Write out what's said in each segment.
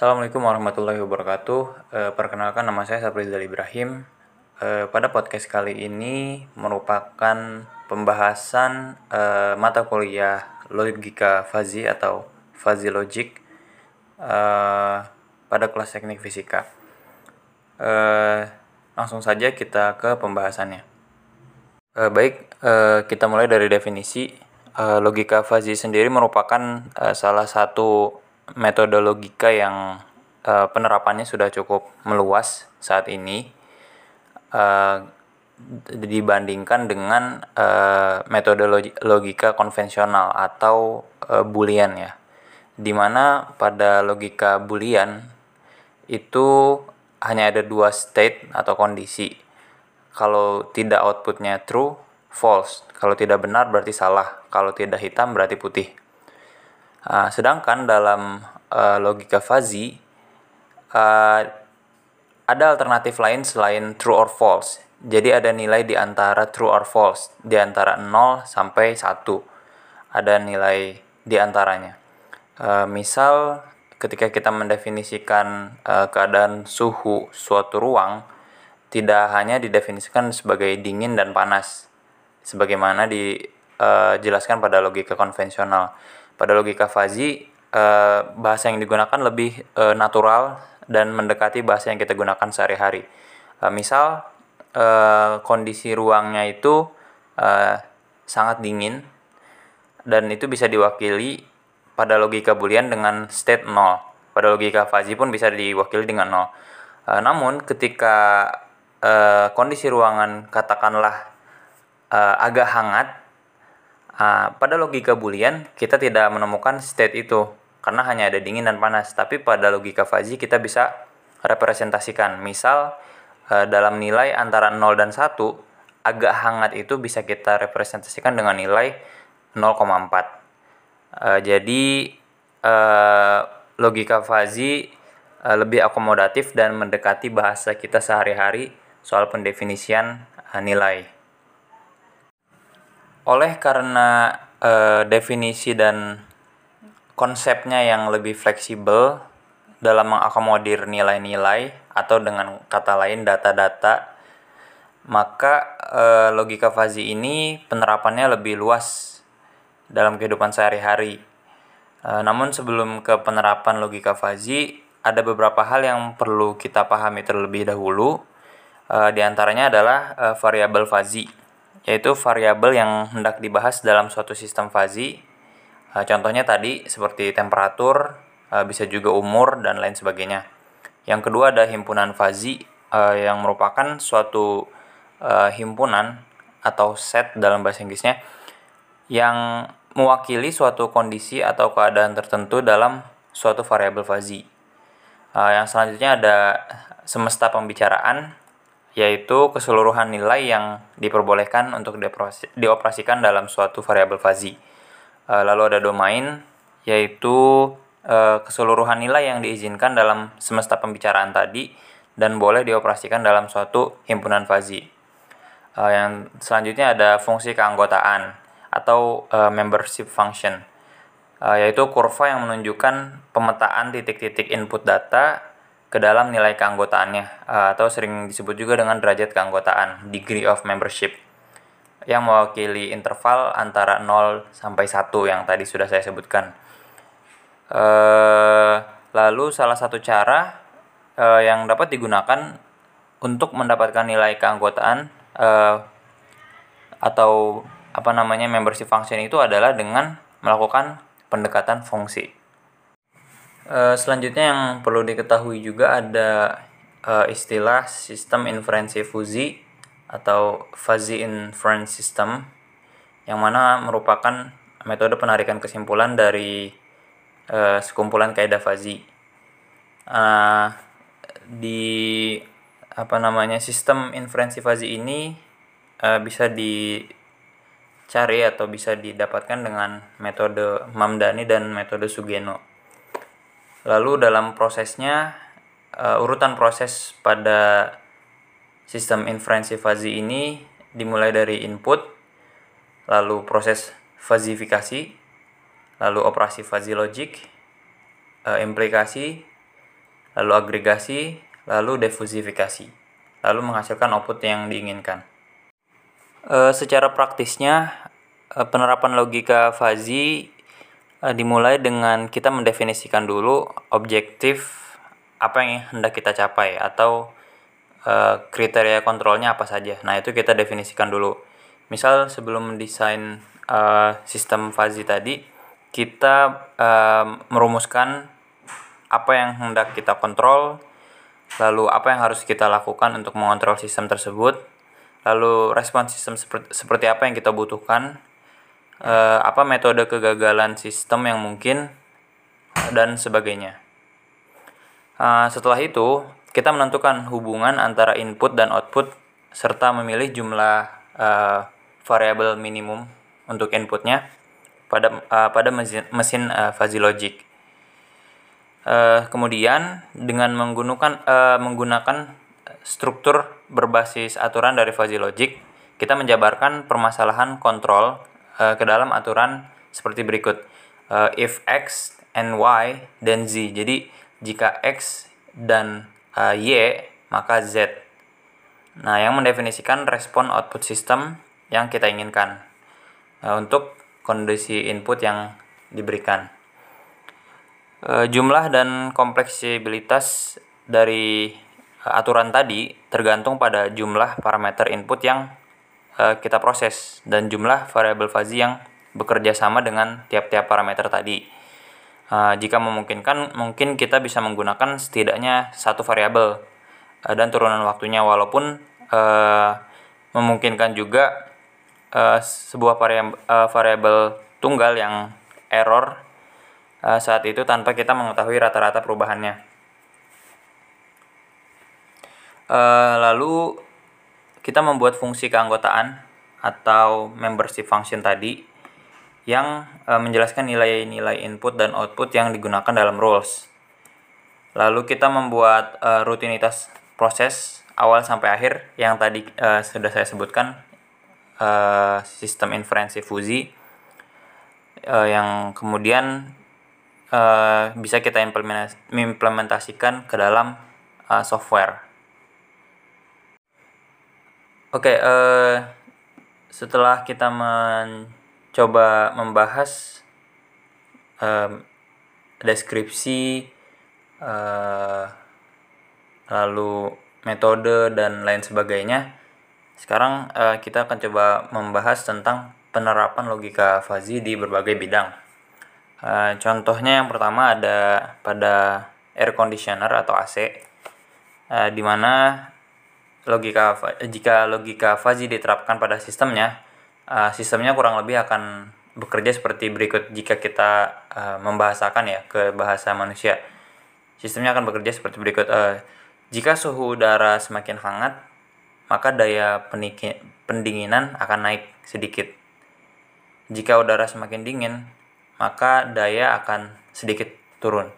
Assalamualaikum warahmatullahi wabarakatuh. E, perkenalkan nama saya Saprizal Ibrahim. E, pada podcast kali ini merupakan pembahasan e, mata kuliah logika fazi atau fazi logic e, pada kelas teknik fisika. E, langsung saja kita ke pembahasannya. E, baik, e, kita mulai dari definisi. Logika fazi sendiri merupakan salah satu metode logika yang uh, penerapannya sudah cukup meluas saat ini uh, dibandingkan dengan uh, metode logika konvensional atau uh, boolean ya. Di mana pada logika boolean itu hanya ada dua state atau kondisi. Kalau tidak outputnya true false. Kalau tidak benar berarti salah. Kalau tidak hitam berarti putih Uh, sedangkan dalam uh, logika fuzzy uh, ada alternatif lain selain true or false. Jadi ada nilai di antara true or false, di antara 0 sampai 1. Ada nilai di antaranya. Uh, misal ketika kita mendefinisikan uh, keadaan suhu suatu ruang tidak hanya didefinisikan sebagai dingin dan panas sebagaimana dijelaskan pada logika konvensional pada logika fuzzy eh, bahasa yang digunakan lebih eh, natural dan mendekati bahasa yang kita gunakan sehari-hari. Eh, misal kondisi ruangnya itu sangat dingin dan itu bisa diwakili pada logika boolean dengan state 0. Pada logika fuzzy pun bisa diwakili dengan 0. Eh, namun ketika kondisi ruangan katakanlah agak hangat Nah, pada logika boolean kita tidak menemukan state itu karena hanya ada dingin dan panas. Tapi pada logika fuzzy kita bisa representasikan. Misal eh, dalam nilai antara 0 dan 1 agak hangat itu bisa kita representasikan dengan nilai 0,4. Eh, jadi eh, logika fuzzy lebih akomodatif dan mendekati bahasa kita sehari-hari soal pendefinisian nilai. Oleh karena e, definisi dan konsepnya yang lebih fleksibel dalam mengakomodir nilai-nilai atau dengan kata lain data-data, maka e, logika fazi ini penerapannya lebih luas dalam kehidupan sehari-hari. E, namun sebelum ke penerapan logika fazi, ada beberapa hal yang perlu kita pahami terlebih dahulu. E, di antaranya adalah e, variabel fazi yaitu variabel yang hendak dibahas dalam suatu sistem fazi. Uh, contohnya tadi seperti temperatur, uh, bisa juga umur dan lain sebagainya. Yang kedua ada himpunan fazi uh, yang merupakan suatu himpunan atau set dalam bahasa Inggrisnya yang mewakili suatu kondisi atau keadaan tertentu dalam suatu variabel. Uh, yang selanjutnya ada semesta pembicaraan yaitu keseluruhan nilai yang diperbolehkan untuk dioperasikan dalam suatu variabel fuzzy. E, lalu ada domain, yaitu e, keseluruhan nilai yang diizinkan dalam semesta pembicaraan tadi dan boleh dioperasikan dalam suatu himpunan fuzzy. E, yang selanjutnya ada fungsi keanggotaan atau membership function, yaitu kurva yang menunjukkan pemetaan titik-titik input data ke dalam nilai keanggotaannya eh, atau sering disebut juga dengan derajat keanggotaan degree of membership yang mewakili interval antara 0 sampai 1 yang tadi sudah saya sebutkan. Eh, lalu salah satu cara eh, yang dapat digunakan untuk mendapatkan nilai keanggotaan atau apa namanya membership function itu adalah dengan melakukan pendekatan fungsi. Uh, selanjutnya yang perlu diketahui juga ada uh, istilah sistem inferensi fuzi atau fuzzy inference system yang mana merupakan metode penarikan kesimpulan dari uh, sekumpulan kaidah fuzzy. Uh, di apa namanya sistem inferensi fuzzy ini uh, bisa dicari atau bisa didapatkan dengan metode Mamdani dan metode Sugeno. Lalu dalam prosesnya uh, urutan proses pada sistem inferensi fuzzy ini dimulai dari input, lalu proses fazifikasi, lalu operasi fuzzy logic, uh, implikasi, lalu agregasi, lalu defusifikasi, lalu menghasilkan output yang diinginkan. E, secara praktisnya, penerapan logika fuzzy dimulai dengan kita mendefinisikan dulu objektif apa yang hendak kita capai atau e, kriteria kontrolnya apa saja. Nah, itu kita definisikan dulu. Misal sebelum mendesain e, sistem fuzzy tadi, kita e, merumuskan apa yang hendak kita kontrol, lalu apa yang harus kita lakukan untuk mengontrol sistem tersebut, lalu respon sistem seperti, seperti apa yang kita butuhkan, e, apa metode kegagalan sistem yang mungkin, dan sebagainya. E, setelah itu, kita menentukan hubungan antara input dan output serta memilih jumlah e, variabel minimum untuk inputnya pada uh, pada mesin, mesin uh, fuzzy logic. Uh, kemudian dengan menggunakan uh, menggunakan struktur berbasis aturan dari fuzzy logic, kita menjabarkan permasalahan kontrol uh, ke dalam aturan seperti berikut. Uh, if x and y then z. Jadi jika x dan uh, y maka z. Nah, yang mendefinisikan respon output sistem yang kita inginkan. Uh, untuk kondisi input yang diberikan. E, jumlah dan kompleksibilitas dari aturan tadi tergantung pada jumlah parameter input yang e, kita proses dan jumlah variabel fuzzy yang bekerja sama dengan tiap-tiap parameter tadi. E, jika memungkinkan, mungkin kita bisa menggunakan setidaknya satu variabel e, dan turunan waktunya walaupun e, memungkinkan juga e, sebuah variabel, variabel tunggal yang error uh, saat itu tanpa kita mengetahui rata-rata perubahannya. Uh, lalu kita membuat fungsi keanggotaan atau membership function tadi yang uh, menjelaskan nilai-nilai input dan output yang digunakan dalam rules. Lalu kita membuat uh, rutinitas proses awal sampai akhir yang tadi uh, sudah saya sebutkan uh, sistem inferensi fuzi uh, yang kemudian uh, bisa kita implementasikan ke dalam uh, software. Oke, uh, setelah kita mencoba membahas uh, deskripsi, uh, lalu metode dan lain sebagainya, sekarang uh, kita akan coba membahas tentang penerapan logika fuzzy di berbagai bidang. Uh, contohnya yang pertama ada pada air conditioner atau AC, uh, di mana logika jika logika fuzzy diterapkan pada sistemnya, uh, sistemnya kurang lebih akan bekerja seperti berikut jika kita uh, membahasakan ya ke bahasa manusia. Sistemnya akan bekerja seperti berikut. Uh, jika suhu udara semakin hangat, maka daya pendinginan akan naik sedikit. Jika udara semakin dingin, maka daya akan sedikit turun.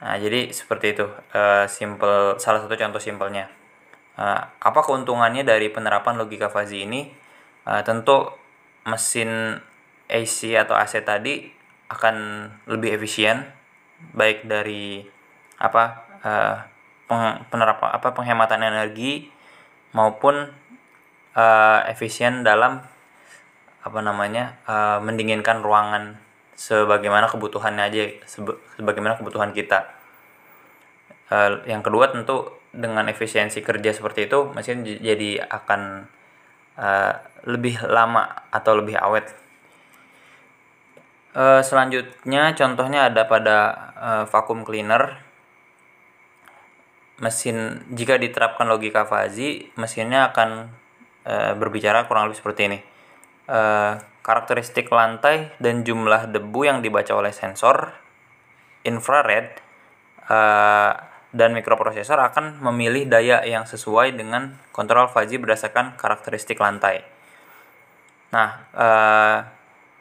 Nah, jadi seperti itu, uh, simple salah satu contoh simpelnya. Uh, apa keuntungannya dari penerapan logika fuzzy ini? Uh, tentu mesin AC atau AC tadi akan lebih efisien, baik dari apa uh, penerapan apa penghematan energi maupun efisien dalam apa namanya mendinginkan ruangan sebagaimana kebutuhannya aja sebagaimana kebutuhan kita yang kedua tentu dengan efisiensi kerja seperti itu mesin jadi akan uh, lebih lama atau lebih awet. Uh, selanjutnya contohnya ada pada uh, vacuum cleaner. Mesin jika diterapkan logika fuzzy mesinnya akan uh, berbicara kurang lebih seperti ini. Uh, karakteristik lantai dan jumlah debu yang dibaca oleh sensor infrared uh, dan mikroprosesor akan memilih daya yang sesuai dengan kontrol fuzzy berdasarkan karakteristik lantai. Nah, uh,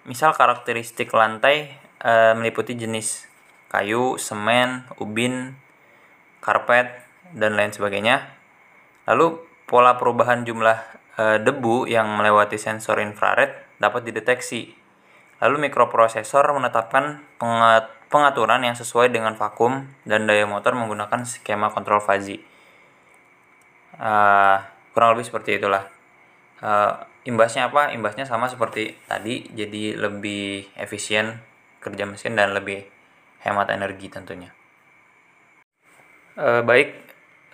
misal karakteristik lantai uh, meliputi jenis kayu, semen, ubin, karpet, dan lain sebagainya. Lalu pola perubahan jumlah e, debu yang melewati sensor infrared dapat dideteksi. Lalu mikroprosesor menetapkan pengaturan yang sesuai dengan vakum dan daya motor menggunakan skema kontrol fuzzy. Uh, kurang lebih seperti itulah. Uh, imbasnya apa? Imbasnya sama seperti tadi, jadi lebih efisien kerja mesin dan lebih hemat energi tentunya. Uh, baik,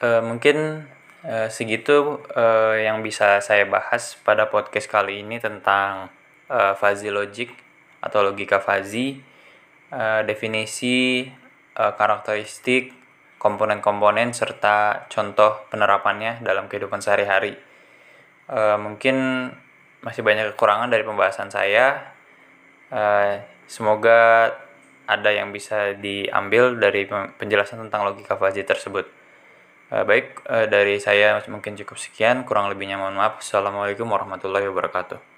uh, mungkin uh, segitu uh, yang bisa saya bahas pada podcast kali ini tentang uh, fuzzy logic atau logika fuzzy, uh, definisi, uh, karakteristik, komponen-komponen serta contoh penerapannya dalam kehidupan sehari-hari. Uh, mungkin masih banyak kekurangan dari pembahasan saya. Semoga ada yang bisa diambil dari penjelasan tentang logika fuzzy tersebut. Baik, dari saya mungkin cukup sekian. Kurang lebihnya mohon maaf. Assalamualaikum warahmatullahi wabarakatuh.